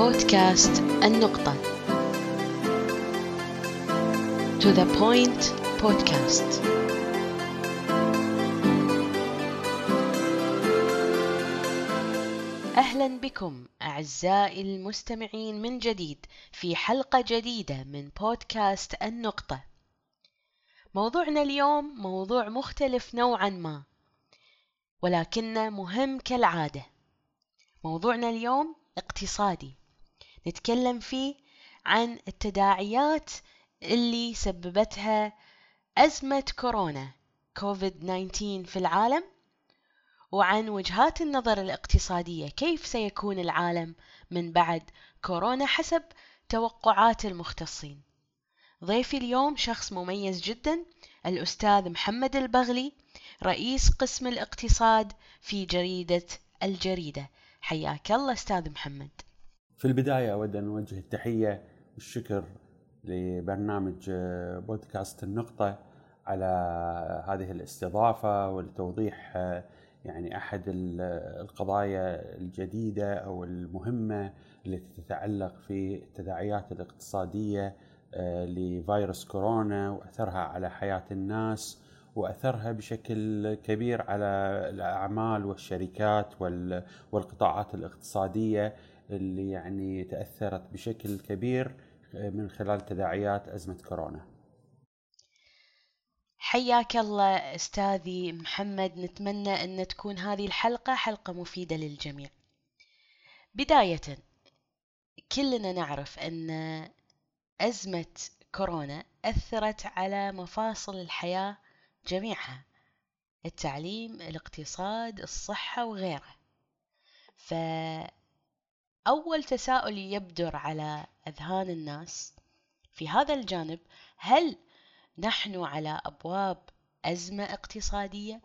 بودكاست النقطة. To the point podcast. أهلا بكم أعزائي المستمعين من جديد في حلقة جديدة من بودكاست النقطة. موضوعنا اليوم موضوع مختلف نوعا ما ولكنه مهم كالعادة. موضوعنا اليوم اقتصادي. نتكلم فيه عن التداعيات اللي سببتها أزمة كورونا كوفيد 19 في العالم وعن وجهات النظر الاقتصادية كيف سيكون العالم من بعد كورونا حسب توقعات المختصين. ضيفي اليوم شخص مميز جدا الأستاذ محمد البغلي رئيس قسم الاقتصاد في جريدة الجريدة. حياك الله أستاذ محمد. في البداية أود أن أوجه التحية والشكر لبرنامج بودكاست النقطة على هذه الاستضافة ولتوضيح يعني أحد القضايا الجديدة أو المهمة التي تتعلق في التداعيات الاقتصادية لفيروس كورونا وأثرها على حياة الناس وأثرها بشكل كبير على الأعمال والشركات والقطاعات الاقتصادية. اللي يعني تأثرت بشكل كبير من خلال تداعيات أزمة كورونا. حياك الله أستاذي محمد نتمنى أن تكون هذه الحلقة حلقة مفيدة للجميع. بداية كلنا نعرف أن أزمة كورونا أثرت على مفاصل الحياة جميعها التعليم الاقتصاد الصحة وغيره فأول تساؤل يبدر على أذهان الناس في هذا الجانب هل نحن على أبواب أزمة اقتصادية؟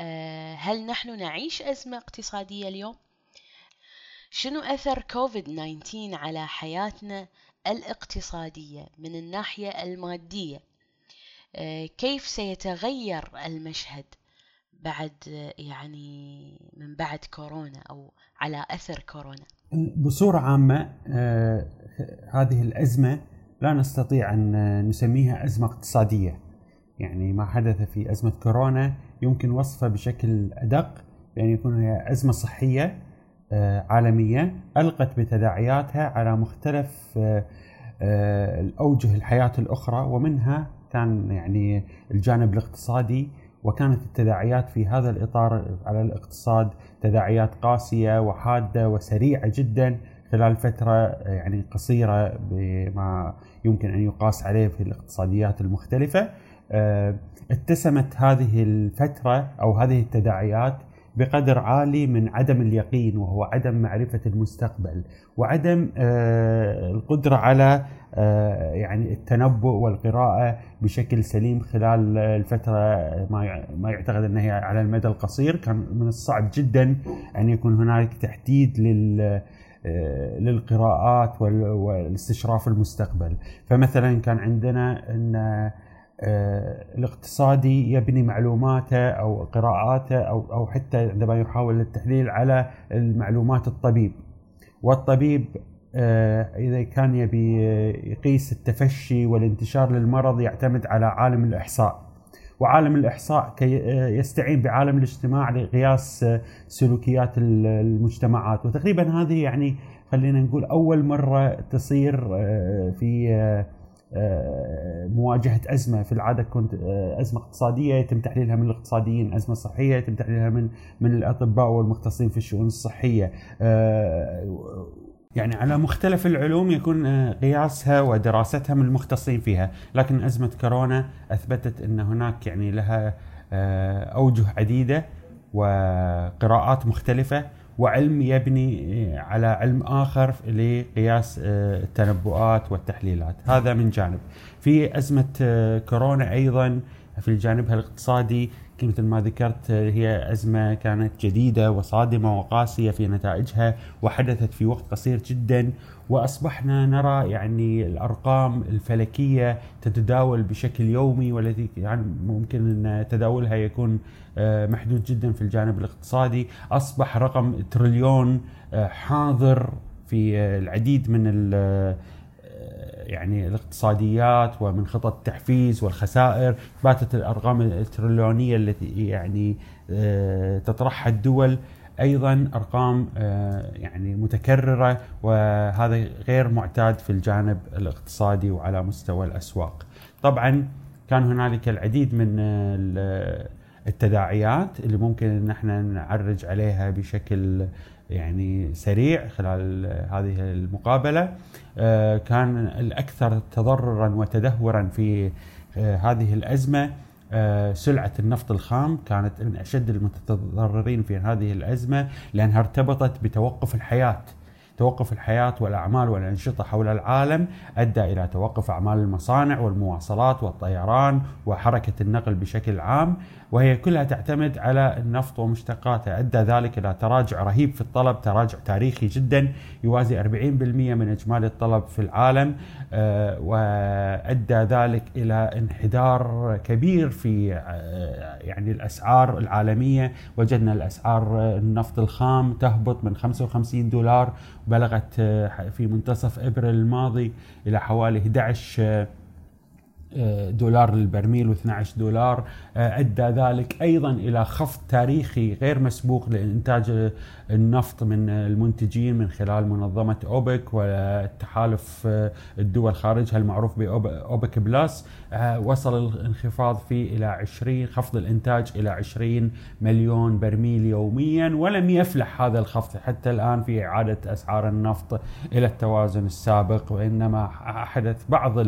آه، هل نحن نعيش أزمة اقتصادية اليوم؟ شنو أثر كوفيد 19 على حياتنا الاقتصادية من الناحية المادية؟ آه، كيف سيتغير المشهد بعد يعني من بعد كورونا أو على أثر كورونا؟ بصورة عامة آه، هذه الأزمة لا نستطيع أن نسميها أزمة اقتصادية. يعني ما حدث في أزمة كورونا يمكن وصفه بشكل أدق بأن يكون هي أزمة صحية آه، عالمية ألقت بتداعياتها على مختلف الأوجه الحياة الأخرى ومنها كان يعني الجانب الاقتصادي وكانت التداعيات في هذا الإطار على الاقتصاد تداعيات قاسية وحادة وسريعة جدا خلال فترة يعني قصيرة بما يمكن أن يقاس عليه في الاقتصاديات المختلفة. آه، اتسمت هذه الفترة أو هذه التداعيات بقدر عالي من عدم اليقين وهو عدم معرفة المستقبل وعدم آه، القدرة على آه، يعني التنبؤ والقراءة بشكل سليم خلال الفترة ما يعتقد أنها على المدى القصير. كان من الصعب جدا أن يكون هنالك تحديد لل آه، للقراءات والاستشراف المستقبل. فمثلا كان عندنا أن الاقتصادي يبني معلوماته أو قراءاته أو أو حتى عندما يحاول التحليل على المعلومات الطبيب. والطبيب آه، إذا كان يبي يقيس التفشي والانتشار للمرض يعتمد على عالم الإحصاء. وعالم الإحصاء كي يستعين بعالم الاجتماع لقياس سلوكيات المجتمعات. وتقريبا هذه يعني خلينا نقول أول مرة تصير آه، في آه، مواجهة أزمة في العادة كنت آه، أزمة اقتصادية يتم تحليلها من الاقتصاديين، أزمة صحية يتم تحليلها من من الأطباء والمختصين في الشؤون الصحية. آه، يعني على مختلف العلوم يكون قياسها ودراستها من المختصين فيها، لكن أزمة كورونا أثبتت أن هناك يعني لها أوجه عديدة وقراءات مختلفة وعلم يبني على علم آخر لقياس آه، التنبؤات والتحليلات. هذا من جانب. في أزمة آه، كورونا أيضا في جانبها الاقتصادي مثل ما ذكرت آه، هي أزمة كانت جديدة وصادمة وقاسية في نتائجها وحدثت في وقت قصير جدا وأصبحنا نرى يعني الأرقام الفلكية تتداول بشكل يومي والتي يعني ممكن أن تداولها يكون آه، محدود جدا في الجانب الاقتصادي. أصبح رقم تريليون آه، حاضر في العديد من يعني الاقتصاديات ومن خطط التحفيز والخسائر باتت الأرقام التريليونية التي يعني تطرحها الدول أيضا أرقام يعني متكررة وهذا غير معتاد في الجانب الاقتصادي وعلى مستوى الأسواق. طبعا كان هنالك العديد من التداعيات اللي ممكن إن إحنا نعرج عليها بشكل يعني سريع خلال هذه المقابلة. آه، كان الأكثر تضررا وتدهورا في آه، هذه الأزمة آه، سلعة النفط الخام كانت من أشد المتضررين في هذه الأزمة لأنها ارتبطت بتوقف الحياة. توقف الحياة والأعمال والأنشطة حول العالم أدى إلى توقف أعمال المصانع والمواصلات والطيران وحركة النقل بشكل عام. وهي كلها تعتمد على النفط ومشتقاته. أدى ذلك إلى تراجع رهيب في الطلب تراجع تاريخي جدا يوازي 40% من إجمالي الطلب في العالم آه، وأدى ذلك إلى انحدار كبير في آه، يعني الأسعار العالمية. وجدنا الأسعار النفط الخام تهبط من 55 دولار بلغت آه، في منتصف أبريل الماضي إلى حوالي 11 دولار للبرميل و12 دولار آه، أدى ذلك أيضا إلى خفض تاريخي غير مسبوق لإنتاج النفط من المنتجين من خلال منظمة أوبك والتحالف آه، الدول خارجها المعروف باوبك بلس آه، وصل الانخفاض فيه إلى 20 خفض الإنتاج إلى 20 مليون برميل يوميا ولم يفلح هذا الخفض حتى الآن في إعادة أسعار النفط إلى التوازن السابق وإنما حدث بعض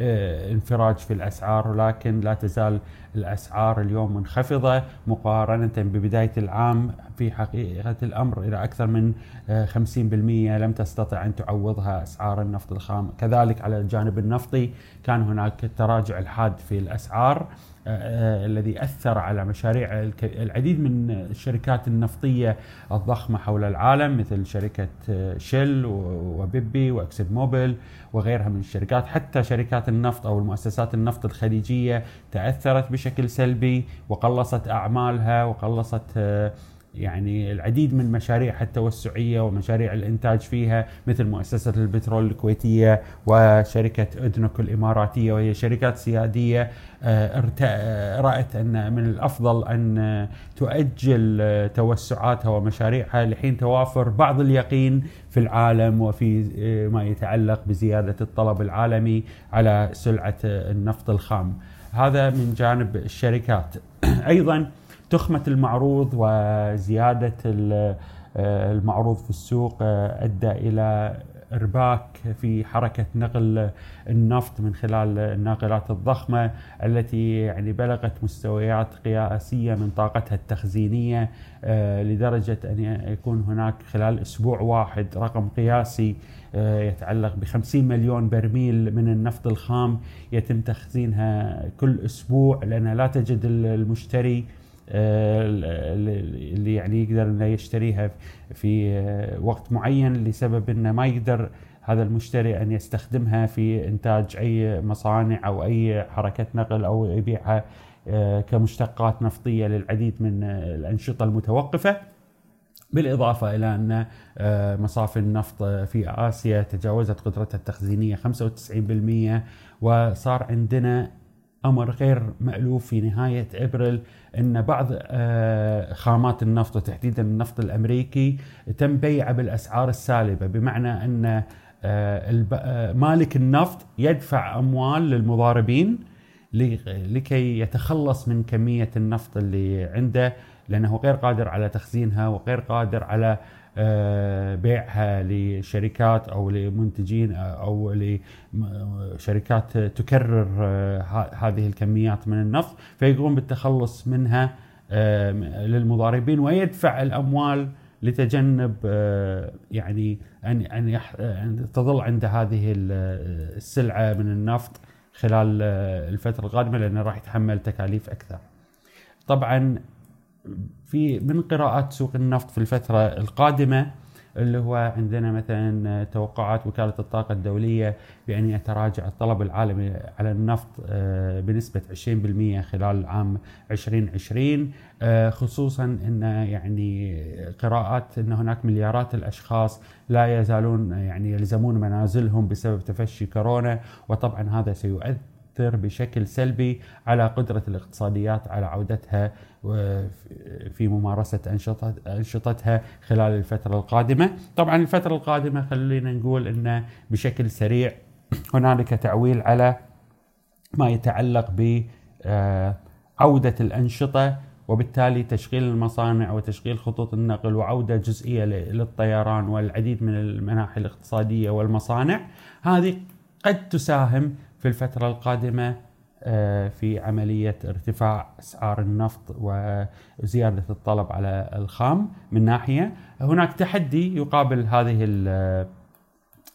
الانفراج في الأسعار ولكن لا تزال الأسعار اليوم منخفضة مقارنة ببداية العام في حقيقة الأمر. إلى أكثر من 50% آه، لم تستطع أن تعوضها أسعار النفط الخام، كذلك على الجانب النفطي كان هناك التراجع الحاد في الأسعار. الذي أثر على مشاريع العديد من الشركات النفطية الضخمة حول العالم مثل شركة آه، شل وبيبي وأكسيد موبيل وغيرها من الشركات. حتى شركات النفط أو المؤسسات النفط الخليجية تأثرت بشكل سلبي وقلصت أعمالها وقلصت آه، يعني العديد من مشاريعها التوسعية ومشاريع الإنتاج فيها مثل مؤسسة البترول الكويتية وشركة أدنوك الإماراتية وهي شركات سيادية. آه، آه، رأت أن من الأفضل أن تؤجل توسعاتها ومشاريعها لحين توافر بعض اليقين في العالم وفي آه، ما يتعلق بزيادة الطلب العالمي على سلعة النفط الخام. هذا من جانب الشركات. أيضا تخمة المعروض وزيادة المعروض في السوق أدى إلى إرباك في حركة نقل النفط من خلال الناقلات الضخمة التي يعني بلغت مستويات قياسية من طاقتها التخزينية آه، لدرجة أن يكون هناك خلال أسبوع واحد رقم قياسي آه، يتعلق ب 50 مليون برميل من النفط الخام يتم تخزينها كل أسبوع لانها لا تجد المشتري آه، اللي يعني يقدر إنه يشتريها في آه، وقت معين لسبب إنه ما يقدر هذا المشتري أن يستخدمها في إنتاج أي مصانع أو أي حركه نقل أو يبيعها آه، كمشتقات نفطية للعديد من الأنشطة المتوقفة. بالإضافة إلى أن مصافي النفط في آسيا تجاوزت قدرتها التخزينية 95% وصار عندنا أمر غير مألوف في نهاية إبريل إن بعض آه، خامات النفط وتحديدا النفط الأمريكي تم بيعه بالأسعار السالبة بمعنى إن آه، آه، مالك النفط يدفع أموال للمضاربين لكي يتخلص من كمية النفط اللي عنده لأنه غير قادر على تخزينها وغير قادر على بيعها لشركات أو لمنتجين أو لشركات تكرر آه، هذه الكميات من النفط فيقوم بالتخلص منها آه، للمضاربين ويدفع الأموال لتجنب يعني ان أن تظل عند هذه السلعة من النفط خلال الفترة القادمة لأنه راح يتحمل تكاليف أكثر. طبعا في من قراءات سوق النفط في الفترة القادمة اللي هو عندنا مثلا توقعات وكالة الطاقة الدولية بأن يتراجع الطلب العالمي على النفط آه، بنسبة 20% خلال عام 2020 آه، خصوصا أن يعني قراءات أن هناك مليارات الأشخاص لا يزالون يعني يلزمون منازلهم بسبب تفشي كورونا وطبعا هذا سيؤثر تؤثر بشكل سلبي على قدرة الاقتصاديات على عودتها في ممارسة أنشطتها خلال الفترة القادمة. طبعا الفترة القادمة خلينا نقول أنه بشكل سريع هنالك تعويل على ما يتعلق ب آه، عودة الأنشطة وبالتالي تشغيل المصانع وتشغيل خطوط النقل وعودة جزئية للطيران والعديد من المناحي الاقتصادية والمصانع. هذه قد تساهم في الفترة القادمة آه، في عملية ارتفاع أسعار النفط وزيادة الطلب على الخام من ناحية. هناك تحدي يقابل هذه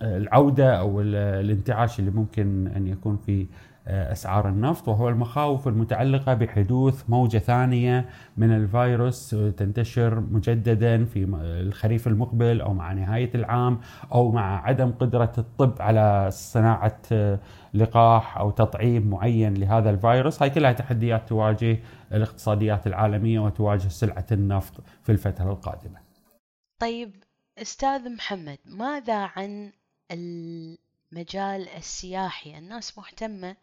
العودة أو الانتعاش اللي ممكن أن يكون في آه، أسعار النفط وهو المخاوف المتعلقة بحدوث موجة ثانية من الفيروس تنتشر مجددا في الخريف المقبل أو مع نهاية العام أو مع عدم قدرة الطب على صناعة آه، لقاح أو تطعيم معين لهذا الفيروس، هاي كلها تحديات تواجه الاقتصاديات العالمية وتواجه سلعة النفط في الفترة القادمة. طيب أستاذ محمد ماذا عن المجال السياحي. الناس مهتمة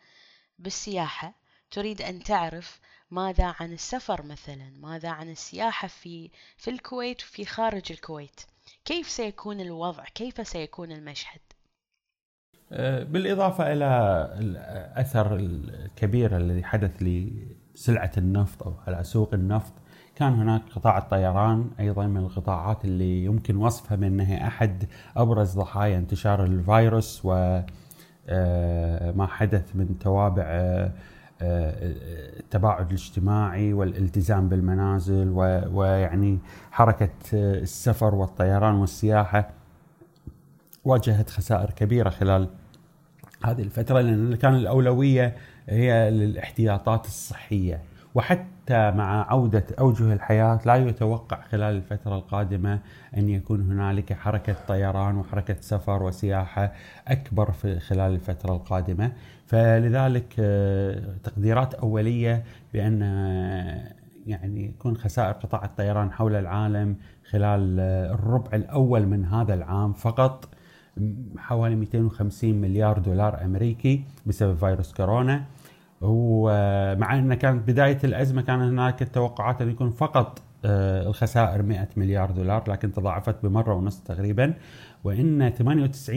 بالسياحة. تريد أن تعرف ماذا عن السفر مثلا ماذا عن السياحة في في الكويت وفي خارج الكويت. كيف سيكون الوضع؟ كيف سيكون المشهد؟ أه، بالإضافة إلى الأثر الكبير الذي حدث لسلعة النفط أو على سوق النفط كان هناك قطاع الطيران أيضا من القطاعات اللي يمكن وصفها بأنها أحد أبرز ضحايا انتشار الفيروس و آه، ما حدث من توابع آه، آه، التباعد الاجتماعي والالتزام بالمنازل ويعني حركة السفر والطيران والسياحة واجهت خسائر كبيرة خلال هذه الفترة لأن كان الأولوية هي للإحتياطات الصحية. وحتى مع عودة أوجه الحياة لا يتوقع خلال الفترة القادمة أن يكون هنالك حركة طيران وحركة سفر وسياحة أكبر في خلال الفترة القادمة. فلذلك آه، تقديرات أولية بأن آه، يعني يكون خسائر قطاع الطيران حول العالم خلال آه، الربع الأول من هذا العام فقط حوالي 250 مليار دولار أمريكي بسبب فيروس كورونا. ومع ان كانت بداية الأزمة كان هناك التوقعات أن يكون فقط آه، الخسائر 100 مليار دولار لكن تضاعفت بمرة ونصف تقريبا وإن 98%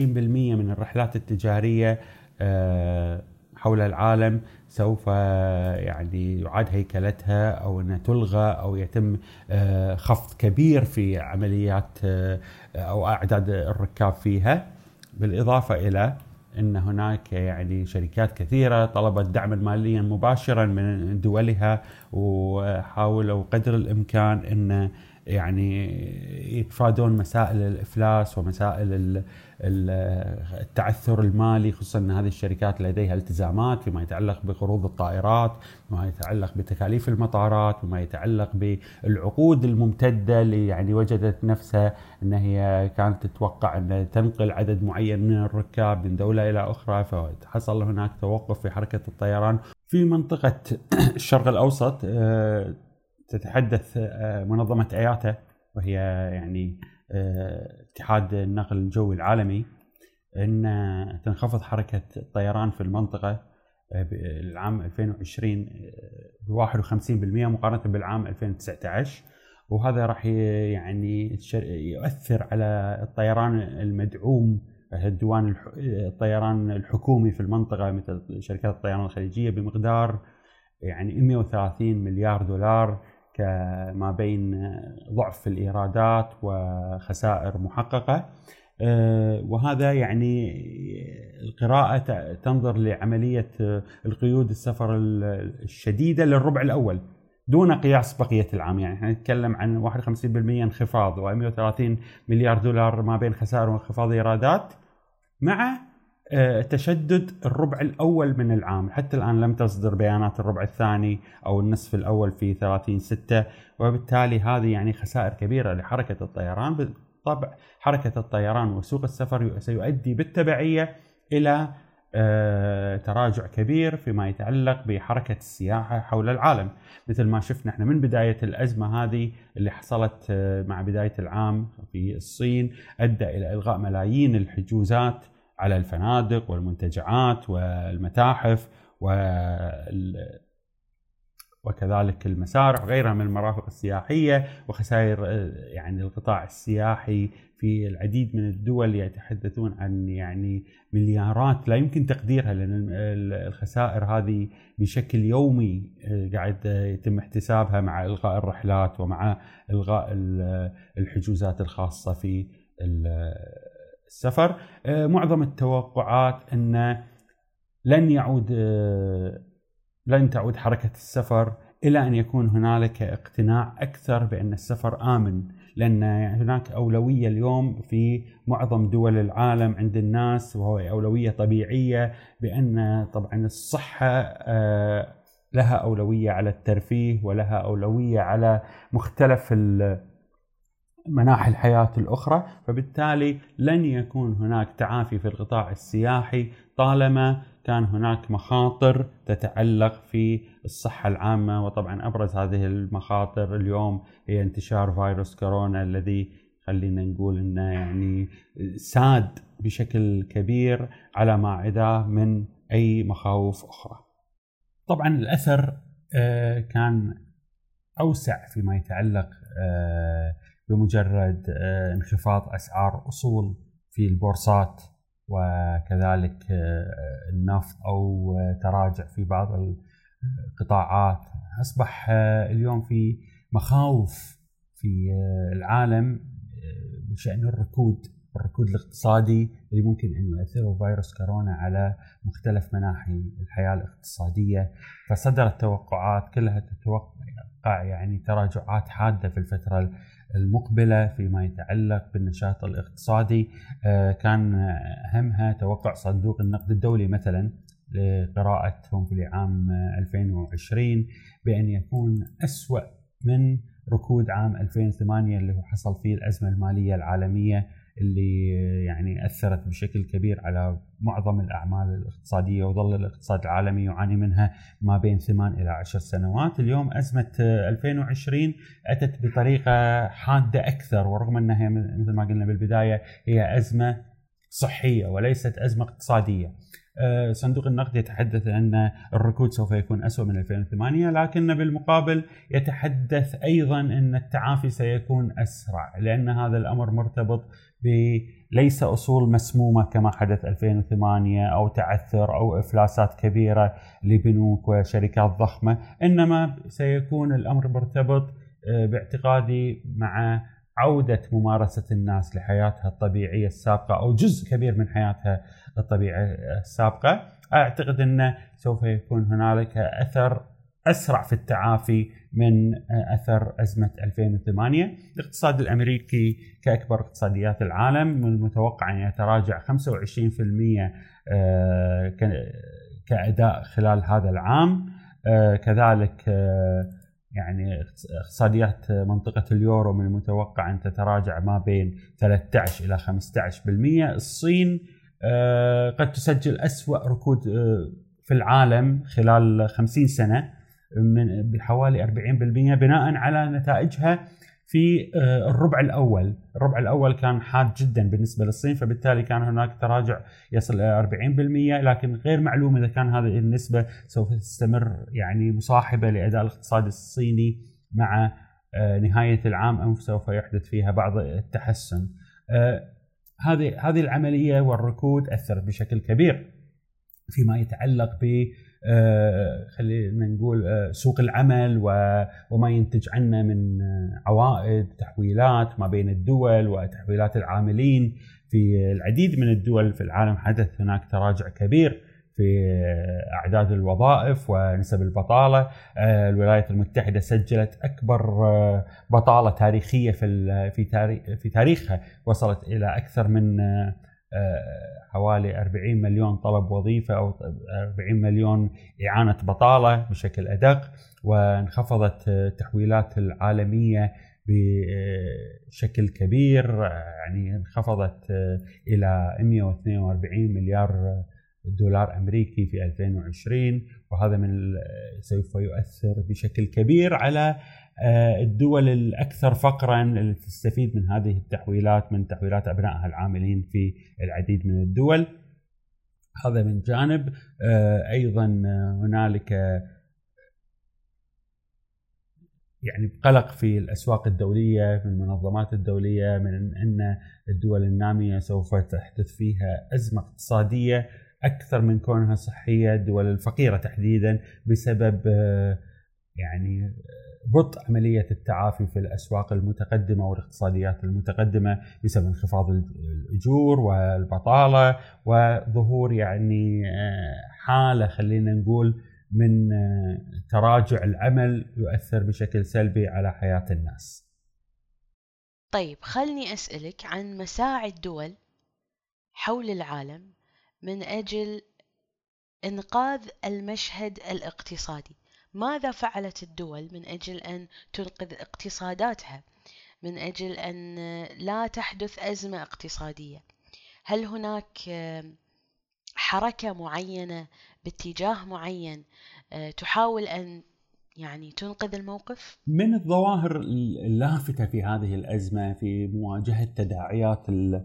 من الرحلات التجارية آه، حول العالم سوف يعني يعاد هيكلتها أو إنها تلغى أو يتم آه، خفض كبير في عمليات أو أعداد الركاب فيها بالإضافة إلى إن هناك يعني شركات كثيرة طلبت دعما ماليا مباشرا من دولها وحاولوا قدر الإمكان إن يعني يتفادون مسائل الإفلاس ومسائل التعثر المالي خصوصا إن هذه الشركات لديها التزامات فيما يتعلق بقروض الطائرات وما يتعلق بتكاليف المطارات وما يتعلق بالعقود الممتدة اللي يعني وجدت نفسها إن هي كانت تتوقع إن تنقل عدد معين من الركاب من دولة إلى أخرى فحصل هناك توقف في حركة الطيران في منطقة الشرق الأوسط. آه، تتحدث آه، منظمة اياتا وهي يعني آه، اتحاد النقل الجوي العالمي إن تنخفض حركة الطيران في المنطقة آه، العام 2020 ب 51% مقارنة بالعام 2019 وهذا راح يعني يؤثر على الطيران المدعوم الديوان الطيران الحكومي في المنطقة مثل شركات الطيران الخليجية بمقدار يعني 130 مليار دولار. كما بين ضعف الإيرادات وخسائر محققة. آه، وهذا يعني القراءة تنظر لعملية القيود السفر الشديدة للربع الأول دون قياس بقية العام. يعني إحنا نتكلم عن 51% انخفاض و130 مليار دولار ما بين خسائر وانخفاض إيرادات مع تشدد الربع الأول من العام. حتى الآن لم تصدر بيانات الربع الثاني أو النصف الأول في 30 ستة وبالتالي هذه يعني خسائر كبيرة لحركة الطيران. بالطبع حركة الطيران وسوق السفر سيؤدي بالتبعية إلى آه، تراجع كبير فيما يتعلق بحركة السياحة حول العالم. مثل ما شفنا إحنا من بداية الأزمة هذه اللي حصلت آه، مع بداية العام في الصين أدى إلى إلغاء ملايين الحجوزات على الفنادق والمنتجعات والمتاحف وكذلك المسارح وغيرها من المرافق السياحية وخسائر آه، يعني القطاع السياحي في العديد من الدول يتحدثون عن يعني مليارات لا يمكن تقديرها لأن الخسائر هذه بشكل يومي آه، قاعد يتم احتسابها مع إلغاء الرحلات ومع إلغاء الحجوزات الخاصة في السفر. آه، معظم التوقعات أن لن يعود لن تعود حركة السفر إلى أن يكون هنالك اقتناع أكثر بأن السفر آمن لأن هناك أولوية اليوم في معظم دول العالم عند الناس وهو أولوية طبيعية بأن طبعا الصحة آه، لها أولوية على الترفيه ولها أولوية على مختلف مناحي الحياة الأخرى فبالتالي لن يكون هناك تعافي في القطاع السياحي طالما كان هناك مخاطر تتعلق في الصحة العامة وطبعا أبرز هذه المخاطر اليوم هي انتشار فيروس كورونا الذي خلينا نقول إنه يعني ساد بشكل كبير على ما عداه من أي مخاوف أخرى. طبعا الأثر آه، كان أوسع فيما يتعلق آه، بمجرد آه، انخفاض أسعار أصول في البورصات وكذلك آه، النفط أو تراجع في بعض القطاعات. أصبح آه، اليوم في مخاوف في العالم بشأن الركود الركود الاقتصادي اللي ممكن أن يؤثره فيروس كورونا على مختلف مناحي الحياة الاقتصادية. فصدرت توقعات كلها تتوقع يعني تراجعات حادة في الفترة المقبلة فيما يتعلق بالنشاط الاقتصادي. آه، كان أهمها توقع صندوق النقد الدولي مثلا لقراءتهم في العام 2020 بأن يكون أسوأ من ركود عام 2008 اللي هو حصل فيه الأزمة المالية العالمية اللي يعني أثرت بشكل كبير على معظم الأعمال الاقتصادية وظل الاقتصاد العالمي يعاني منها ما بين ثمان إلى عشر سنوات، اليوم أزمة 2020 أتت بطريقة حادة أكثر ورغم أنها مثل ما قلنا بالبداية هي أزمة صحية وليست أزمة اقتصادية. آه، صندوق النقد يتحدث ان الركود سوف يكون اسوء من 2008 لكن بالمقابل يتحدث أيضا أن التعافي سيكون أسرع لأن هذا الأمر مرتبط ليس أصول مسمومة كما حدث 2008 أو تعثر أو إفلاسات كبيرة لبنوك وشركات ضخمة. إنما سيكون الأمر مرتبط آه، باعتقادي مع عودة ممارسة الناس لحياتها الطبيعية السابقة أو جزء كبير من حياتها الطبيعية السابقة. أعتقد انه سوف يكون هنالك أثر أسرع في التعافي من أثر أزمة 2008 الاقتصاد الأمريكي كأكبر اقتصاديات العالم من المتوقع أن يتراجع 25% آه، كأداء خلال هذا العام. آه، كذلك آه، يعني اقتصاديات منطقة اليورو من المتوقع أن تتراجع ما بين 13 إلى 15% الصين قد تسجل أسوأ ركود في العالم خلال 50 سنة. من بحوالي 40% بناء على نتائجها في آه، الربع الأول، الربع الأول كان حاد جدا بالنسبة للصين فبالتالي كان هناك تراجع يصل إلى 40% لكن غير معلوم إذا كان هذه النسبة سوف تستمر يعني مصاحبة لأداء الاقتصاد الصيني مع آه، نهاية العام ام سوف يحدث فيها بعض التحسن. آه، هذه هذه العملية والركود أثرت بشكل كبير فيما يتعلق ب خلينا نقول آه، سوق العمل وما ينتج عنه من آه، عوائد تحويلات ما بين الدول وتحويلات العاملين في العديد من الدول في العالم. حدث هناك تراجع كبير في أعداد الوظائف ونسب البطالة. الولايات المتحدة سجلت أكبر بطالة تاريخية في في تاريخها. وصلت إلى أكثر من حوالي 40 مليون طلب وظيفة أو 40 مليون إعانة بطالة بشكل أدق وانخفضت التحويلات العالمية بشكل كبير يعني انخفضت إلى 142 مليار دولار أمريكي في 2020 وهذا من سوف يؤثر بشكل كبير على الدول الأكثر فقرا اللي تستفيد من هذه التحويلات من تحويلات أبنائها العاملين في العديد من الدول. هذا من جانب. أيضا هنالك يعني قلق في الأسواق الدولية من المنظمات الدولية من إن الدول النامية سوف تحدث فيها أزمة اقتصادية. أكثر من كونها صحية الدول الفقيرة تحديدا بسبب يعني بطء عملية التعافي في الأسواق المتقدمة والاقتصاديات المتقدمة بسبب انخفاض الأجور والبطالة وظهور يعني حالة خلينا نقول من آه، تراجع العمل يؤثر بشكل سلبي على حياة الناس. طيب خلني أسألك عن مساعي الدول حول العالم من أجل إنقاذ المشهد الاقتصادي. ماذا فعلت الدول من أجل أن تنقذ اقتصاداتها؟ من أجل أن لا تحدث أزمة اقتصادية. هل هناك حركة معينة باتجاه معين آه، تحاول أن يعني تنقذ الموقف؟ من الظواهر اللافتة في هذه الأزمة في مواجهة تداعيات آه،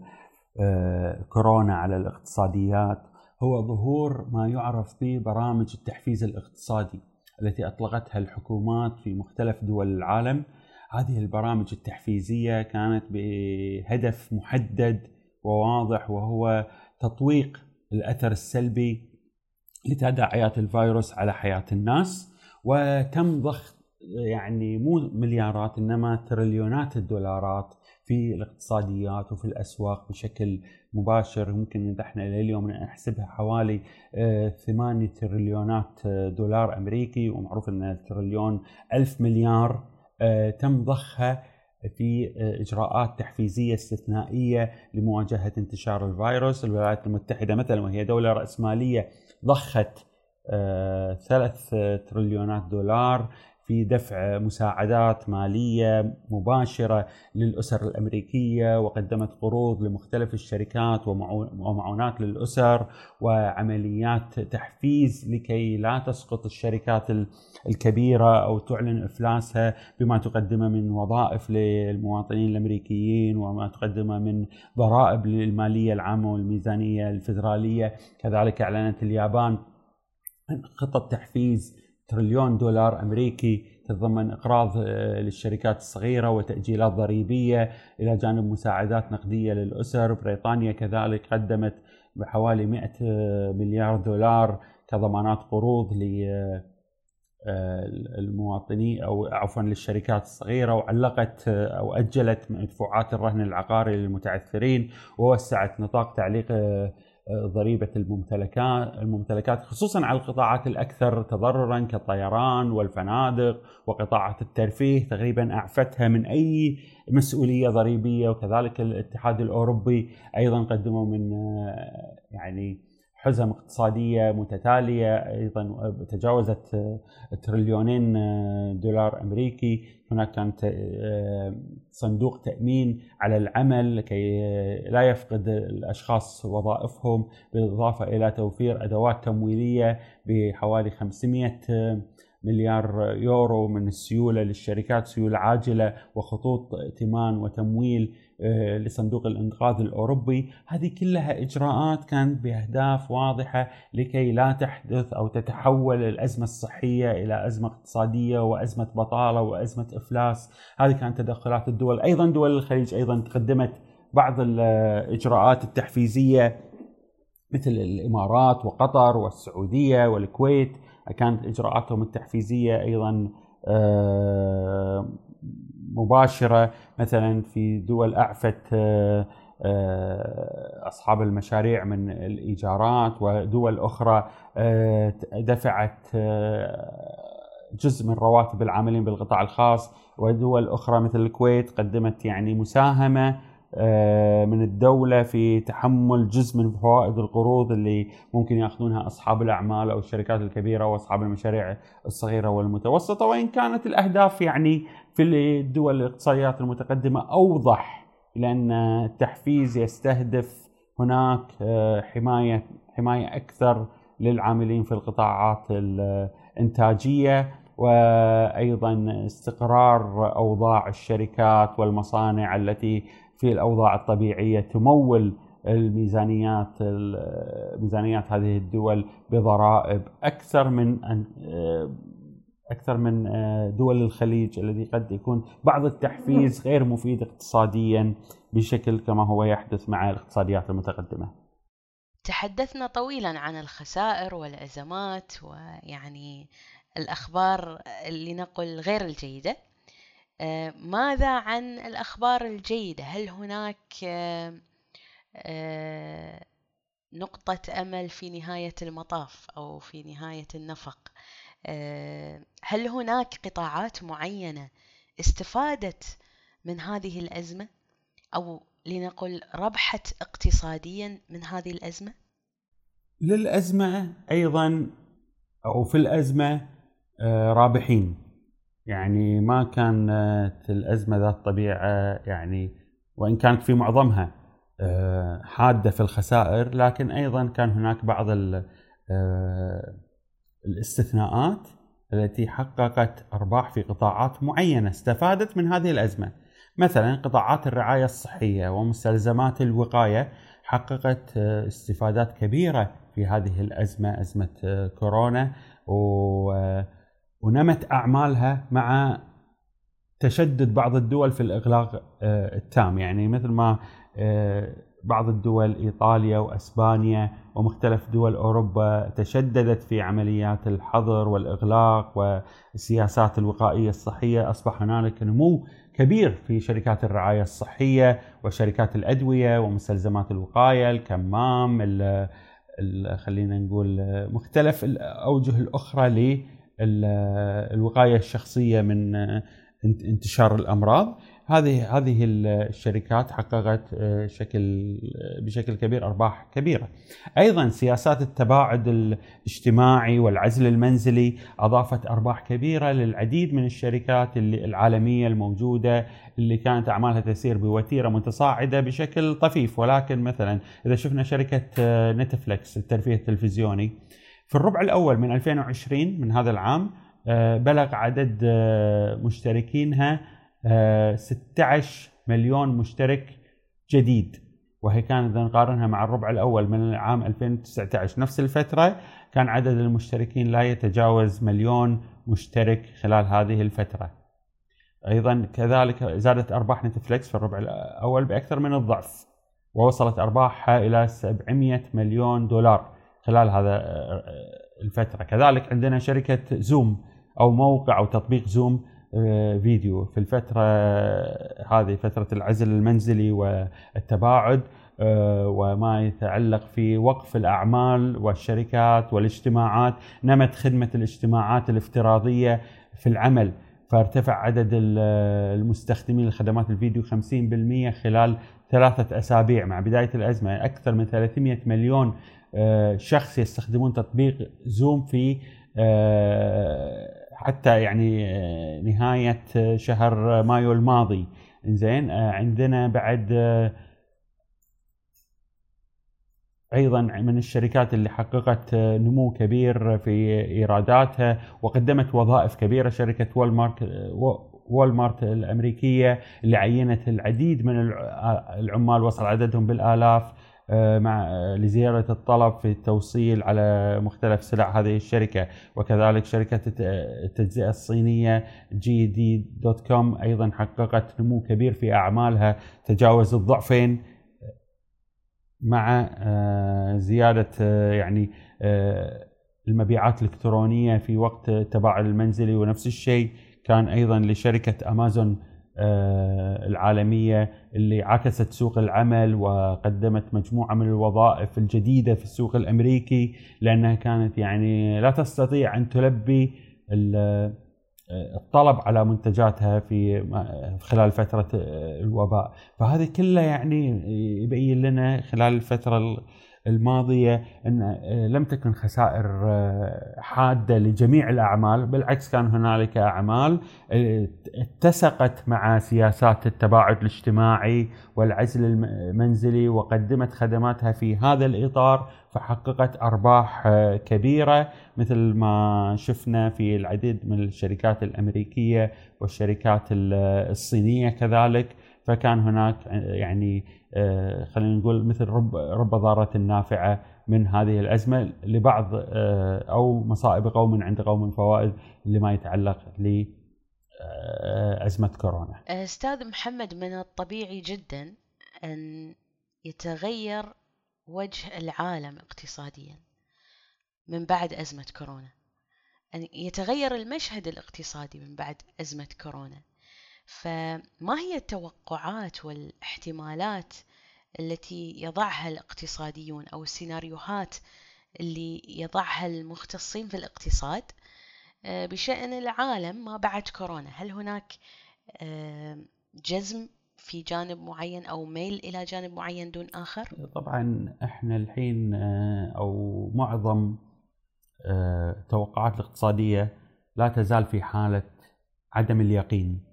كورونا على الاقتصاديات هو ظهور ما يعرف ببرامج التحفيز الاقتصادي التي أطلقتها الحكومات في مختلف دول العالم. هذه البرامج التحفيزية كانت بهدف محدد وواضح وهو تطويق الأثر السلبي لتداعيات الفيروس على حياة الناس. وتم ضخ يعني مو مليارات إنما تريليونات الدولارات في الاقتصاديات وفي الأسواق بشكل مباشر ممكن إحنا إلى اليوم نحسبها حوالي 8 آه، تريليونات آه، دولار أمريكي ومعروف إن التريليون ألف مليار آه، تم ضخها في إجراءات تحفيزية استثنائية لمواجهة انتشار الفيروس، الولايات المتحدة مثلا وهي دولة رأسمالية ضخت ثلاث تريليونات دولار في دفع مساعدات مالية مباشرة للأسر الأمريكية وقدمت قروض لمختلف الشركات ومعونات للأسر وعمليات تحفيز لكي لا تسقط الشركات الكبيرة أو تعلن إفلاسها بما تقدمه من وظائف للمواطنين الأمريكيين وما تقدمه من ضرائب للماليه العامة والميزانية الفدرالية. كذلك أعلنت اليابان خطط تحفيز تريليون دولار أمريكي تتضمن إقراض آه، للشركات الصغيرة وتأجيلات ضريبية إلى جانب مساعدات نقدية للأسر، بريطانيا كذلك قدمت بحوالي 100 آه، مليار دولار كضمانات قروض للمواطنين آه، أو عفوا للشركات الصغيرة وعلقت أو أجلت مدفوعات الرهن العقاري للمتعثرين ووسعت نطاق تعليق ضريبة الممتلكات الممتلكات خصوصا على القطاعات الأكثر تضررا كالطيران والفنادق وقطاعات الترفيه تقريبا أعفتها من أي مسؤولية ضريبية وكذلك الاتحاد الأوروبي أيضا قدموا من يعني حزم اقتصادية متتالية أيضا تجاوزت تريليونين دولار أمريكي. هناك كان صندوق تأمين على العمل لكي لا يفقد الأشخاص وظائفهم بالإضافة إلى توفير أدوات تمويلية بحوالي 500 مليار يورو من السيولة للشركات سيولة عاجلة وخطوط ائتمان وتمويل. آه، لصندوق الانقاذ الأوروبي، هذه كلها إجراءات كانت بأهداف واضحة لكي لا تحدث أو تتحول الأزمة الصحية إلى أزمة اقتصادية وأزمة بطالة وأزمة إفلاس، هذه كانت تدخلات الدول، أيضا دول الخليج أيضا قدمت بعض الإجراءات التحفيزية مثل الإمارات وقطر والسعودية والكويت. كانت إجراءاتهم التحفيزية أيضا آه، مباشرة مثلا في دول أعفت آه، آه، أصحاب المشاريع من الإيجارات ودول أخرى دفعت جزء من رواتب العاملين بالقطاع الخاص ودول أخرى مثل الكويت قدمت يعني مساهمة آه، من الدولة في تحمل جزء من فوائد القروض اللي ممكن يأخذونها أصحاب الأعمال أو الشركات الكبيرة وأصحاب المشاريع الصغيرة والمتوسطة وإن كانت الأهداف يعني في الدول الاقتصاديات المتقدمة أوضح لأن التحفيز يستهدف هناك آه، حماية حماية أكثر للعاملين في القطاعات الإنتاجية وأيضا استقرار أوضاع الشركات والمصانع التي في الأوضاع الطبيعية تمول الميزانيات ميزانيات هذه الدول بضرائب أكثر من أكثر من دول الخليج الذي قد يكون بعض التحفيز غير مفيد اقتصاديا بشكل كما هو يحدث مع الاقتصاديات المتقدمة. تحدثنا طويلا عن الخسائر والأزمات ويعني الأخبار اللي نقل غير الجيدة. ماذا عن الأخبار الجيدة؟ هل هناك آه، نقطة أمل في نهاية المطاف أو في نهاية النفق آه، هل هناك قطاعات معينة استفادت من هذه الأزمة أو لنقل ربحت اقتصاديا من هذه الأزمة؟ للأزمة أيضا أو في الأزمة آه، رابحين يعني ما كانت الأزمة ذات طبيعة يعني وإن كانت في معظمها آه، حادة في الخسائر لكن أيضا كان هناك بعض آه، الاستثناءات التي حققت أرباح في قطاعات معينة استفادت من هذه الأزمة. مثلا قطاعات الرعاية الصحية ومستلزمات الوقاية حققت آه، استفادات كبيرة في هذه الأزمة أزمة كورونا ونمت أعمالها مع تشدد بعض الدول في الإغلاق التام. يعني مثل ما آه، بعض الدول إيطاليا وأسبانيا ومختلف دول أوروبا تشددت في عمليات الحظر والإغلاق والسياسات الوقائية الصحية. أصبح هنالك نمو كبير في شركات الرعاية الصحية وشركات الأدوية ومستلزمات الوقاية الكمام خلينا نقول مختلف الأوجه الأخرى للوقايه الشخصية من انتشار الأمراض. هذه هذه الشركات حققت آه، شكل آه، بشكل كبير أرباح كبيرة. أيضا سياسات التباعد الاجتماعي والعزل المنزلي أضافت أرباح كبيرة للعديد من الشركات العالمية الموجودة اللي كانت أعمالها تسير بوتيرة متصاعدة بشكل طفيف ولكن مثلا إذا شفنا شركة آه، نتفلكس الترفيه التلفزيوني في الربع الأول من 2020 من هذا العام بلغ عدد مشتركينها 16 آه، مليون مشترك جديد. وهي كانت إذا نقارنها مع الربع الأول من العام 2019 نفس الفترة كان عدد المشتركين لا يتجاوز مليون مشترك خلال هذه الفترة. أيضا كذلك زادت أرباح نتفليكس في الربع الأول بأكثر من الضعف ووصلت أرباحها إلى 700 مليون دولار خلال هذا آه، الفترة، كذلك عندنا شركة زوم أو موقع أو تطبيق زوم آه، فيديو في الفترة هذه فترة العزل المنزلي والتباعد آه، وما يتعلق في وقف الأعمال والشركات والاجتماعات نمت خدمة الاجتماعات الافتراضية في العمل. فارتفع عدد المستخدمين لخدمات الفيديو 50% خلال ثلاثة أسابيع. مع بداية الأزمة أكثر من 300 مليون آه، شخص يستخدمون تطبيق زوم في حتى يعني آه، نهاية شهر مايو الماضي. زين آه، عندنا بعد آه، أيضا من الشركات اللي حققت نمو كبير في إيراداتها وقدمت وظائف كبيرة. شركة Walmart Walmart الأمريكية اللي عينت العديد من العمال وصل عددهم بالآلاف. آه، مع آه، لزيادة الطلب في التوصيل على مختلف سلع هذه الشركة. وكذلك شركة التجزئة الصينية JD dot com أيضا حققت نمو كبير في أعمالها. تجاوز الضعفين مع آه، زيادة يعني المبيعات الإلكترونية في وقت التباعد المنزلي ونفس الشيء. كان أيضا لشركة أمازون آه، العالمية اللي عكست سوق العمل وقدمت مجموعة من الوظائف الجديدة في السوق الأمريكي لأنها كانت يعني لا تستطيع أن تلبي آه، الطلب على منتجاتها في خلال فترة الوباء. فهذه كلها يعني يبين لنا خلال الفترة الماضية إن آه، لم تكن خسائر آه، حادة لجميع الأعمال بالعكس كان هنالك أعمال آه، اتسقت مع سياسات التباعد الاجتماعي والعزل المنزلي وقدمت خدماتها في هذا الإطار فحققت أرباح كبيرة مثل ما شفنا في العديد من الشركات الأمريكية والشركات الصينية كذلك. فكان هناك يعني آه، خلينا نقول مثل رب رب ضارة نافعة من هذه الأزمة لبعض آه، أو مصائب قوم عند قوم فوائد لما يتعلق لأزمة كورونا. أستاذ محمد من الطبيعي جدا أن يتغير وجه العالم اقتصاديا من بعد أزمة كورونا أن يتغير المشهد الاقتصادي من بعد أزمة كورونا. فما هي التوقعات والاحتمالات التي يضعها الاقتصاديون أو السيناريوهات اللي يضعها المختصين في الاقتصاد آه، بشأن العالم ما بعد كورونا هل هناك آه، جزم في جانب معين أو ميل إلى جانب معين دون آخر؟ طبعا إحنا الحين آه، أو معظم التوقعات الاقتصادية لا تزال في حالة عدم اليقين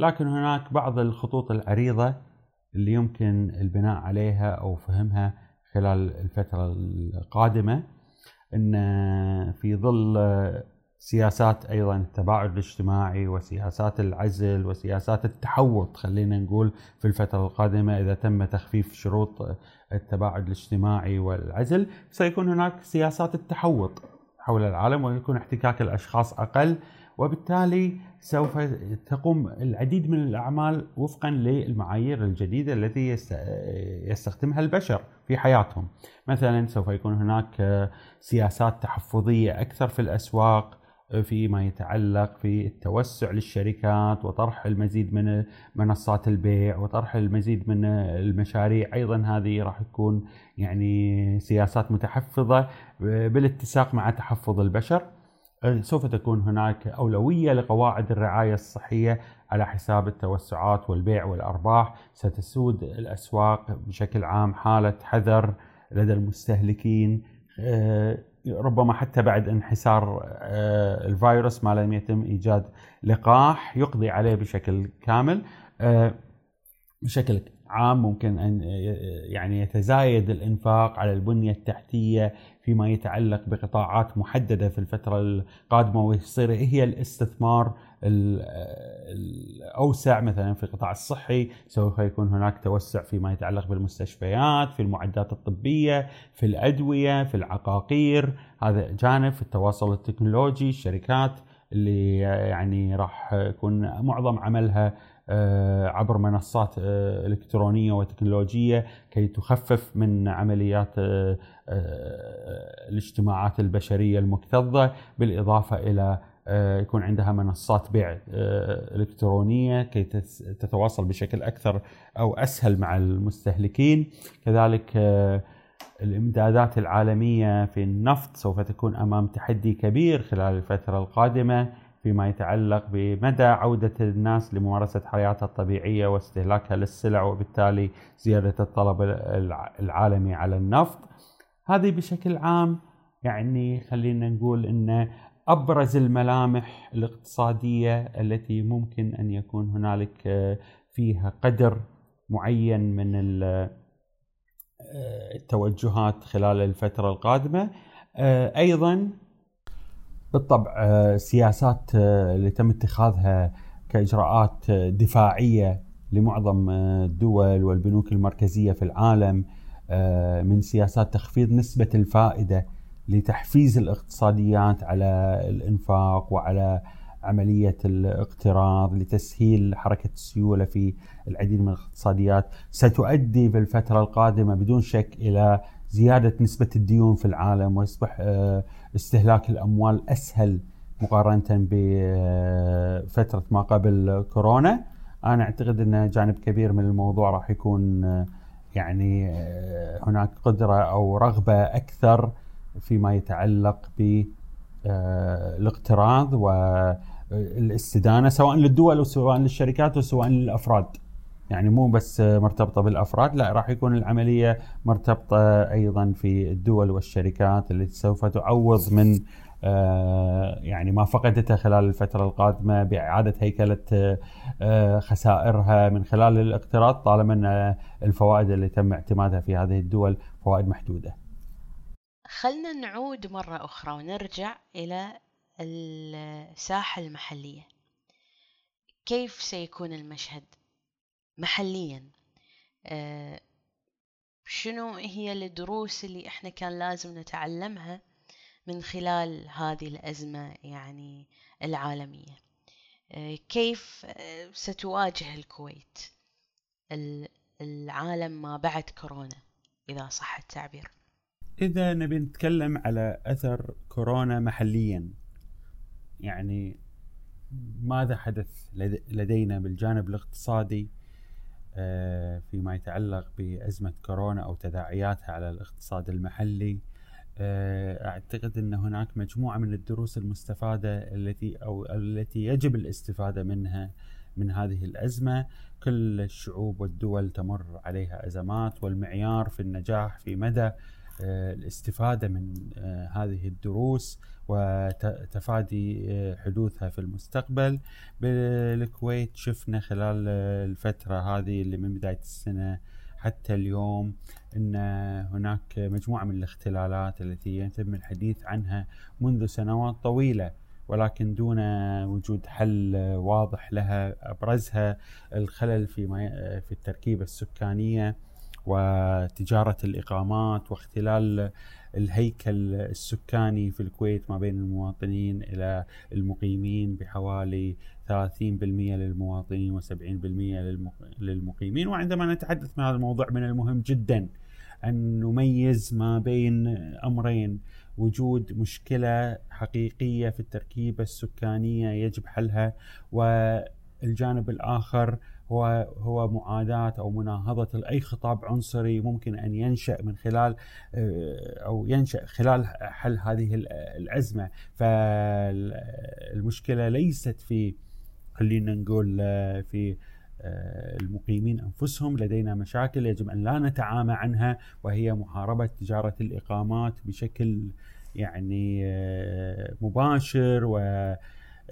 لكن هناك بعض الخطوط العريضة اللي يمكن البناء عليها أو فهمها خلال الفترة القادمة أن في ظل سياسات أيضا التباعد الاجتماعي وسياسات العزل وسياسات التحوط خلينا نقول في الفترة القادمة إذا تم تخفيف شروط التباعد الاجتماعي والعزل سيكون هناك سياسات التحوط حول العالم ويكون احتكاك الأشخاص أقل. وبالتالي سوف تقوم العديد من الأعمال وفقا للمعايير الجديدة التي يستخدمها البشر في حياتهم. مثلا سوف يكون هناك سياسات تحفظية أكثر في الأسواق فيما يتعلق في التوسع للشركات وطرح المزيد من منصات البيع وطرح المزيد من المشاريع. أيضا هذه راح تكون يعني سياسات متحفظة بالاتساق مع تحفظ البشر. سوف تكون هناك أولوية لقواعد الرعاية الصحية على حساب التوسعات والبيع والأرباح. ستسود الأسواق بشكل عام حالة حذر لدى المستهلكين. آه، ربما حتى بعد انحسار آه، الفيروس ما لم يتم إيجاد لقاح يقضي عليه بشكل كامل. آه، بشكل عام ممكن أن يعني يتزايد الإنفاق على البنية التحتية فيما يتعلق بقطاعات محددة في الفترة القادمة ويصير هي الاستثمار الأوسع مثلا في القطاع الصحي سوف يكون هناك توسع فيما يتعلق بالمستشفيات في المعدات الطبية في الأدوية في العقاقير. هذا جانب في التواصل التكنولوجي الشركات اللي يعني راح يكون معظم عملها عبر منصات آه، إلكترونية وتكنولوجية كي تخفف من عمليات آه، الاجتماعات البشرية المكتظة بالإضافة إلى يكون عندها منصات بيع إلكترونية كي تتواصل بشكل أكثر أو أسهل مع المستهلكين. كذلك الإمدادات العالمية في النفط سوف تكون أمام تحدي كبير خلال الفترة القادمة. فيما يتعلق بمدى عودة الناس لممارسة حياتها الطبيعية واستهلاكها للسلع وبالتالي زيادة الطلب العالمي على النفط. هذه بشكل عام يعني خلينا نقول إن أبرز الملامح الاقتصادية التي ممكن أن يكون هنالك فيها قدر معين من التوجهات خلال الفترة القادمة. أيضا بالطبع السياسات آه، آه، اللي تم اتخاذها كإجراءات آه، دفاعية لمعظم الدول والبنوك المركزية في العالم من سياسات تخفيض نسبة الفائدة لتحفيز الاقتصاديات على الإنفاق وعلى عملية الاقتراض لتسهيل حركة السيولة في العديد من الاقتصاديات. ستؤدي في الفترة القادمة بدون شك إلى زيادة نسبة الديون في العالم ويصبح استهلاك الأموال أسهل مقارنة بفترة ما قبل كورونا أنا أعتقد أن جانب كبير من الموضوع راح يكون يعني هناك قدرة أو رغبة أكثر فيما يتعلق بالاقتراض والاستدانه سواء للدول أو سواء للشركات أو سواء للأفراد. يعني مو بس مرتبطة بالأفراد لا راح يكون العملية مرتبطة أيضا في الدول والشركات التي سوف تعوض من آه، يعني ما فقدته خلال الفترة القادمة بإعادة هيكلة آه، خسائرها من خلال الاقتراض طالما أن الفوائد اللي تم اعتمادها في هذه الدول فوائد محدودة. خلنا نعود مرة أخرى ونرجع إلى الساحة المحلية. كيف سيكون المشهد؟ محليا. آه، شنو هي الدروس اللي إحنا كان لازم نتعلمها من خلال هذه الأزمة يعني العالمية؟ آه، كيف آه، ستواجه الكويت العالم ما بعد كورونا إذا صح التعبير؟ إذا نبي نتكلم على أثر كورونا محليا يعني ماذا حدث لدينا بالجانب الاقتصادي؟ فيما يتعلق بأزمة كورونا أو تداعياتها على الاقتصاد المحلي. آه، أعتقد إن هناك مجموعة من الدروس المستفادة التي أو التي يجب الاستفادة منها من هذه الأزمة، كل الشعوب والدول تمر عليها أزمات والمعيار في النجاح في مدى آه، الاستفادة من آه، هذه الدروس وتفادي حدوثها في المستقبل. بالكويت شفنا خلال الفترة هذه اللي من بداية السنة حتى اليوم إن هناك مجموعة من الاختلالات التي يتم الحديث عنها منذ سنوات طويلة ولكن دون وجود حل واضح لها أبرزها الخلل في في التركيبة السكانية. وتجارة الإقامات واختلال الهيكل السكاني في الكويت ما بين المواطنين إلى المقيمين بحوالي 30% للمواطنين و70% للمقيمين. وعندما نتحدث من هذا الموضوع من المهم جدا أن نميز ما بين أمرين وجود مشكلة حقيقية في التركيبة السكانية يجب حلها والجانب الآخر هو هو معاداة أو مناهضة أي خطاب عنصري ممكن أن ينشأ من خلال آه، أو ينشأ خلال حل هذه الأزمة. فالمشكلة ليست في خلينا نقول آه، في آه، المقيمين أنفسهم. لدينا مشاكل يجب أن لا نتعامى عنها وهي محاربة تجارة الإقامات بشكل يعني مباشر و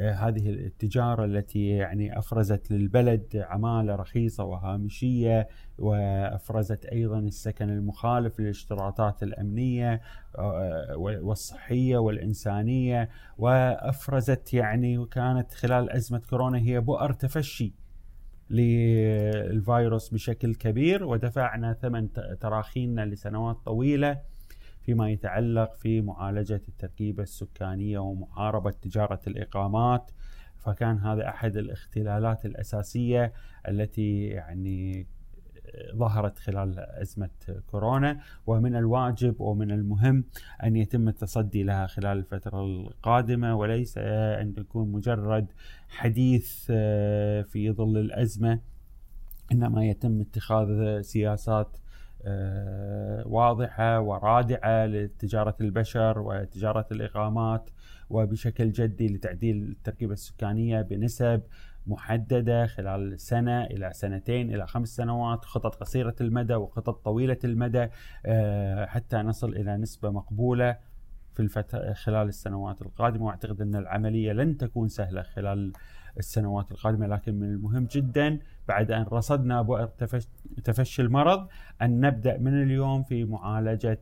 هذه التجارة التي يعني أفرزت للبلد عمالة رخيصة وهامشية وأفرزت أيضا السكن المخالف للاشتراطات الأمنية آه، والصحية والإنسانية وأفرزت يعني وكانت خلال أزمة كورونا هي بؤر تفشي للفيروس بشكل كبير ودفعنا ثمن تراخينا لسنوات طويلة. فيما يتعلق في معالجة التركيبة السكانية ومحاربة تجارة الإقامات فكان هذا أحد الاختلالات الأساسية التي يعني ظهرت خلال أزمة كورونا. ومن الواجب ومن المهم أن يتم التصدي لها خلال الفترة القادمة وليس أن يكون مجرد حديث في ظل الأزمة إنما يتم اتخاذ سياسات آه، واضحة ورادعة لتجارة البشر وتجارة الإقامات وبشكل جدي لتعديل التركيبة السكانية بنسب محددة خلال سنة إلى سنتين إلى خمس سنوات خطط قصيرة المدى وخطط طويلة المدى آه، حتى نصل إلى نسبة مقبولة في الفترة خلال السنوات القادمة. وأعتقد أن العملية لن تكون سهلة خلال السنوات القادمة لكن من المهم جدا بعد أن رصدنا بؤر تفشي المرض أن نبدأ من اليوم في معالجة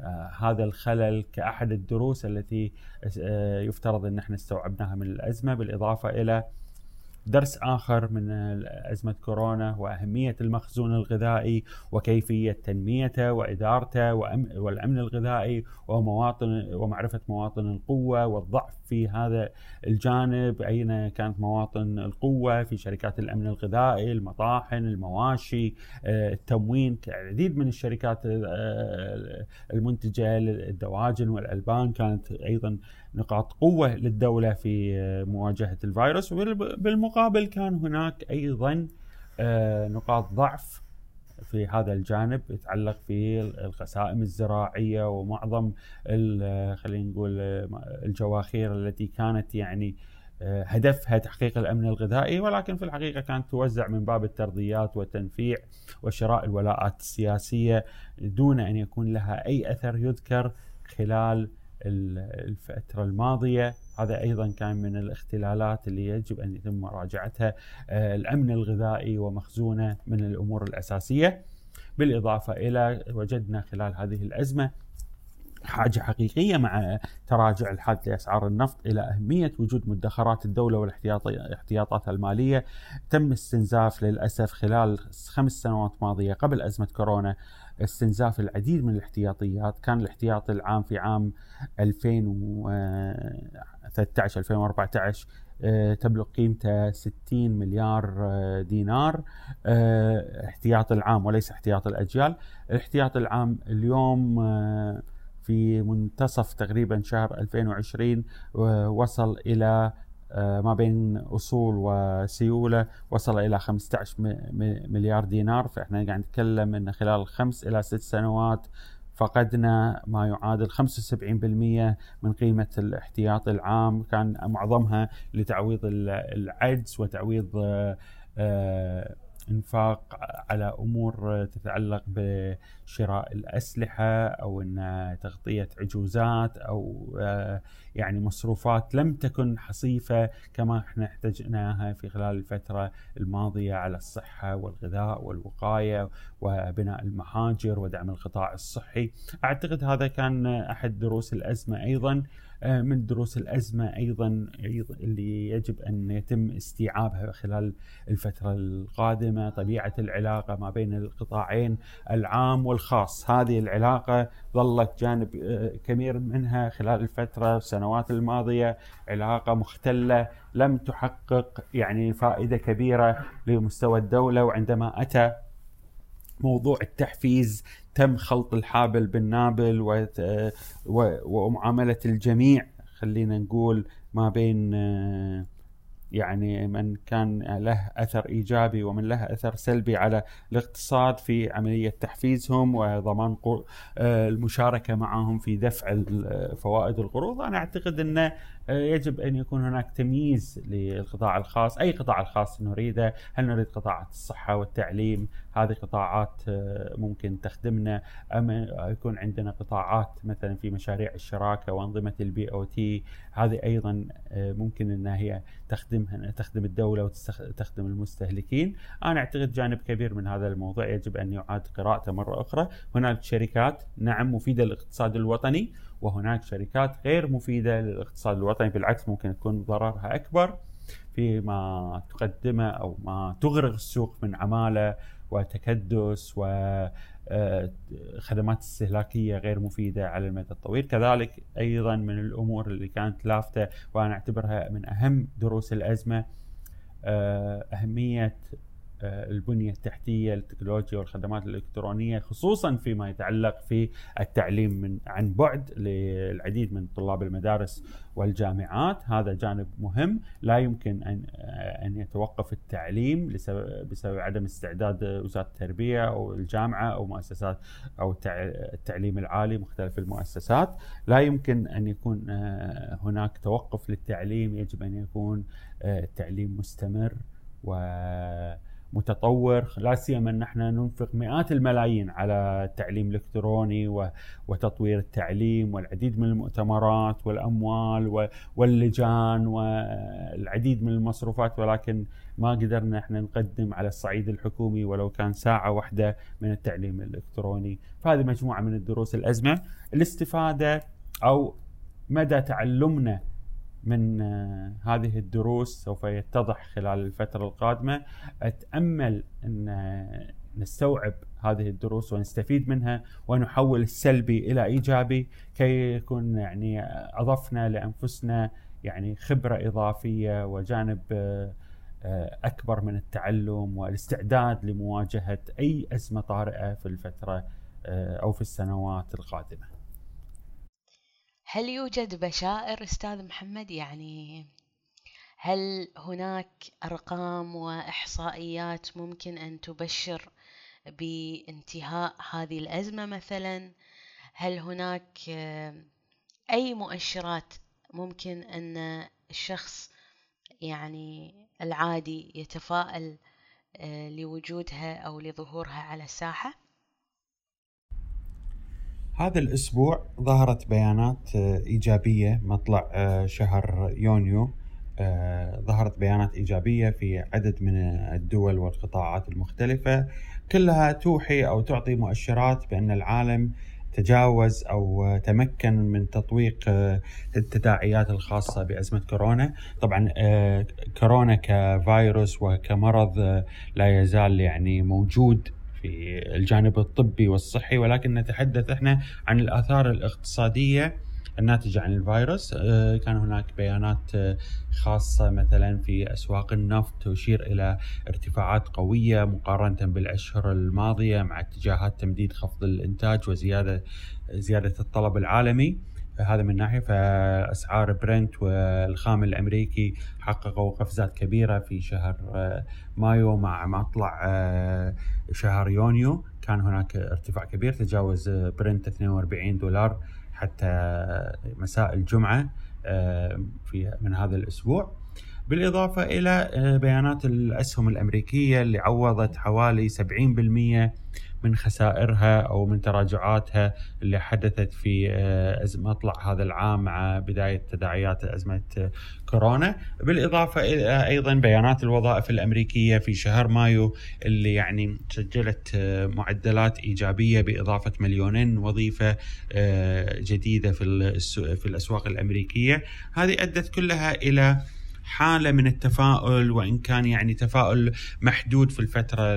آه هذا الخلل كأحد الدروس التي آه يفترض أن إحنا استوعبناها من الأزمة بالإضافة إلى درس آخر من أزمة كورونا وأهمية المخزون الغذائي وكيفية تنميته وإدارته والأمن الغذائي ومواطن ومعرفة مواطن القوة والضعف في هذا الجانب أين كانت مواطن القوة في شركات الأمن الغذائي المطاحن المواشي آه، التموين العديد من الشركات آه، المنتجة للدواجن والألبان كانت أيضا نقاط قوة للدولة في آه، مواجهة الفيروس. وبالمقابل كان هناك أيضا نقاط ضعف في هذا الجانب يتعلق في القسائم الزراعية ومعظم خلينا نقول الجواخير التي كانت يعني هدفها تحقيق الأمن الغذائي. ولكن في الحقيقة كانت توزع من باب الترضيات والتنفيع وشراء الولاءات السياسية دون أن يكون لها أي أثر يذكر خلال الفترة الماضية. هذا أيضا كان من الاختلالات اللي يجب أن يتم مراجعتها آه، الأمن الغذائي ومخزونه من الأمور الأساسية. بالإضافة إلى وجدنا خلال هذه الأزمة حاجة حقيقية مع تراجع الحاد لأسعار النفط إلى أهمية وجود مدخرات الدولة والاحتياطات المالية. تم استنزاف للأسف خلال خمس سنوات ماضية قبل أزمة كورونا استنزاف العديد من الاحتياطيات. كان الاحتياطي العام في عام 2013 2014 آه، تبلغ قيمته 60 مليار آه، دينار آه، احتياط العام وليس احتياط الأجيال. الاحتياط العام اليوم في منتصف تقريبا شهر 2020 وصل إلى ما بين أصول وسيولة وصل إلى 15 مليار دينار. فإحنا قاعد نتكلم أن خلال خمس إلى ست سنوات فقدنا ما يعادل 75% من قيمة الاحتياط العام. كان معظمها لتعويض العجز وتعويض آه، إنفاق على أمور تتعلق بشراء الأسلحة أو إن تغطية عجوزات أو آه، يعني مصروفات لم تكن حصيفة كما إحنا احتجناها في خلال الفترة الماضية على الصحة والغذاء والوقاية وبناء المهاجر ودعم القطاع الصحي. أعتقد هذا كان أحد دروس الأزمة أيضا. من دروس الأزمة أيضا اللي يجب أن يتم استيعابها خلال الفترة القادمة طبيعة العلاقة ما بين القطاعين العام والخاص. هذه العلاقة ظلت جانب آه، كبير منها خلال الفترة السنوات الماضية علاقة مختلة لم تحقق يعني فائدة كبيرة لمستوى الدولة وعندما أتى موضوع التحفيز تم خلط الحابل بالنابل ومعاملة الجميع خلينا نقول ما بين آه، يعني من كان له أثر إيجابي ومن له أثر سلبي على الاقتصاد في عملية تحفيزهم وضمان آه، المشاركة معهم في دفع فوائد القروض. أنا أعتقد إنه آه، يجب أن يكون هناك تمييز للقطاع الخاص، أي قطاع الخاص نريده، هل نريد قطاعات الصحة والتعليم؟ هذه قطاعات آه، ممكن تخدمنا، ام يكون عندنا قطاعات مثلا في مشاريع الشراكة وأنظمة ال BOT، هذه أيضا آه، ممكن أنها هي تخدمها تخدم الدولة وتخدم المستهلكين، أنا أعتقد جانب كبير من هذا الموضوع يجب أن يعاد قراءته مرة أخرى، هناك شركات نعم مفيدة للاقتصاد الوطني وهناك شركات غير مفيدة للاقتصاد الوطني بالعكس ممكن تكون ضررها أكبر فيما تقدمه أو ما تغرق السوق من عمالة وتكدس و آه، استهلاكية غير مفيدة على المدى الطويل، كذلك أيضا من الأمور اللي كانت لافتة وأنا أعتبرها من أهم دروس الأزمة آه، أهمية آه، البنية التحتية التكنولوجيا والخدمات الإلكترونية خصوصا فيما يتعلق في التعليم من عن بعد للعديد من طلاب المدارس والجامعات. هذا جانب مهم. لا يمكن أن آه، أن يتوقف التعليم بسبب عدم استعداد وزارة التربية أو الجامعة أو مؤسسات أو التعليم العالي مختلف المؤسسات. لا يمكن أن يكون آه، هناك توقف للتعليم. يجب أن يكون التعليم مستمر و متطور لا سيما أن إحنا ننفق مئات الملايين على التعليم الإلكتروني وتطوير التعليم والعديد من المؤتمرات والأموال واللجان والعديد من المصروفات ولكن ما قدرنا إحنا نقدم على الصعيد الحكومي ولو كان ساعة واحدة من التعليم الإلكتروني. فهذه مجموعة من الدروس الأزمة. الاستفادة أو مدى تعلمنا من آه، هذه الدروس سوف يتضح خلال الفترة القادمة. أتأمل أن آه، نستوعب هذه الدروس ونستفيد منها ونحول السلبي إلى إيجابي كي يكون يعني أضفنا لأنفسنا يعني خبرة إضافية وجانب آه، أكبر من التعلم والاستعداد لمواجهة أي أزمة طارئة في الفترة أو في السنوات القادمة. هل يوجد بشائر أستاذ محمد يعني هل هناك أرقام وإحصائيات ممكن أن تبشر بانتهاء هذه الأزمة مثلا هل هناك أي مؤشرات ممكن أن الشخص يعني العادي يتفائل آه، لوجودها أو لظهورها على الساحة؟ هذا الأسبوع ظهرت بيانات آه، إيجابية مطلع آه، شهر يونيو ظهرت بيانات إيجابية في عدد من الدول والقطاعات المختلفة. كلها توحي أو تعطي مؤشرات بأن العالم تجاوز أو تمكن من تطويق آه، التداعيات الخاصة بأزمة كورونا، طبعا آه، كورونا كفيروس وكمرض آه، لا يزال يعني موجود في الجانب الطبي والصحي ولكن نتحدث إحنا عن الآثار الاقتصادية الناتجة عن الفيروس. آه، كان هناك بيانات آه، خاصة مثلا في أسواق النفط تشير إلى ارتفاعات قوية مقارنة بالأشهر الماضية مع اتجاهات تمديد خفض الإنتاج وزيادة زيادة الطلب العالمي. هذا من ناحية فأسعار برنت والخام الأمريكي حققوا قفزات كبيرة في شهر آه، مايو مع مطلع شهر يونيو. كان هناك ارتفاع كبير تجاوز برنت 42 دولار حتى مساء الجمعة آه، في من هذا الأسبوع. بالإضافة إلى آه، بيانات الأسهم الأمريكية اللي عوضت حوالي 70% من خسائرها أو من تراجعاتها اللي حدثت في آه، مطلع هذا العام مع بداية تداعيات أزمة آه، كورونا. بالإضافة إلى أيضا بيانات الوظائف الأمريكية في شهر مايو اللي يعني سجلت آه، معدلات إيجابية بإضافة مليونين وظيفة جديدة في في الأسواق الأمريكية. هذه أدت كلها إلى حالة من التفاؤل وإن كان يعني تفاؤل محدود في الفترة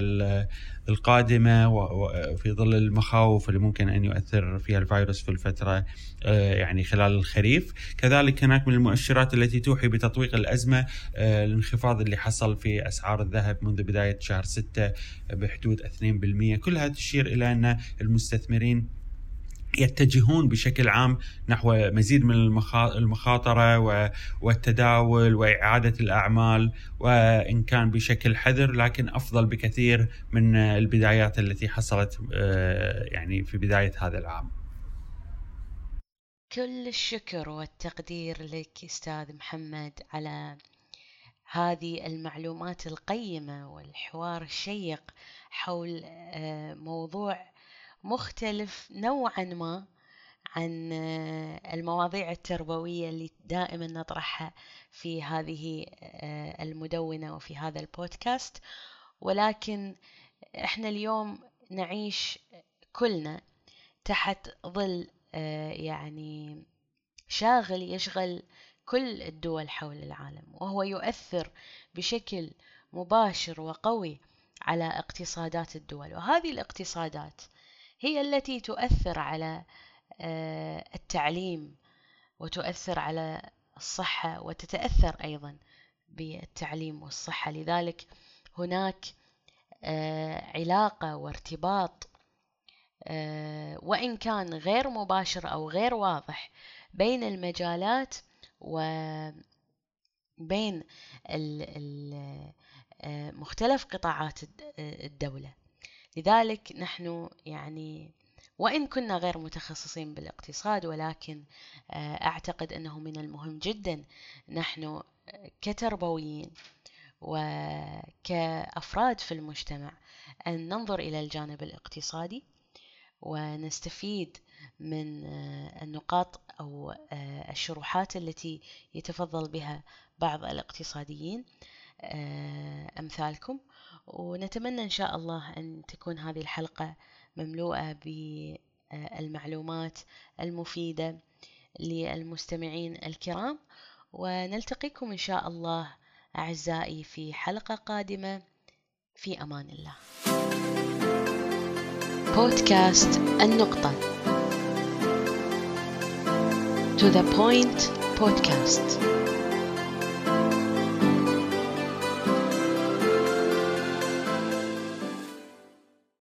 القادمة وفي ظل المخاوف اللي ممكن أن يؤثر فيها الفيروس في الفترة آه، يعني خلال الخريف، كذلك هناك من المؤشرات التي توحي بتطويق الأزمة آه، الانخفاض اللي حصل في أسعار الذهب منذ بداية شهر 6 بحدود 2%، كلها تشير إلى أن المستثمرين يتجهون بشكل عام نحو مزيد من المخاطرة والتداول وإعادة الأعمال وإن كان بشكل حذر لكن أفضل بكثير من البدايات التي حصلت آه، يعني في بداية هذا العام. كل الشكر والتقدير لك أستاذ محمد على هذه المعلومات القيمة والحوار الشيق حول آه، موضوع مختلف نوعا ما عن آه، المواضيع التربوية اللي دائما نطرحها في هذه آه، المدونة وفي هذا البودكاست. ولكن إحنا اليوم نعيش كلنا تحت ظل آه، يعني شاغل يشغل كل الدول حول العالم وهو يؤثر بشكل مباشر وقوي على اقتصادات الدول. وهذه الاقتصادات هي التي تؤثر على آه، التعليم وتؤثر على الصحة وتتأثر أيضا بالتعليم والصحة. لذلك هناك آه، علاقة وارتباط آه، وإن كان غير مباشر أو غير واضح بين المجالات وبين مختلف قطاعات الدولة. لذلك نحن يعني وإن كنا غير متخصصين بالاقتصاد ولكن آه، أعتقد أنه من المهم جدا نحن كتربويين وكأفراد في المجتمع أن ننظر إلى الجانب الاقتصادي ونستفيد من آه، النقاط أو آه، الشروحات التي يتفضل بها بعض الاقتصاديين. أمثالكم. ونتمنى إن شاء الله أن تكون هذه الحلقة مملوءة بالمعلومات المفيدة للمستمعين الكرام. ونلتقيكم إن شاء الله أعزائي في حلقة قادمة. في أمان الله. بودكاست النقطة. To the Point Podcast.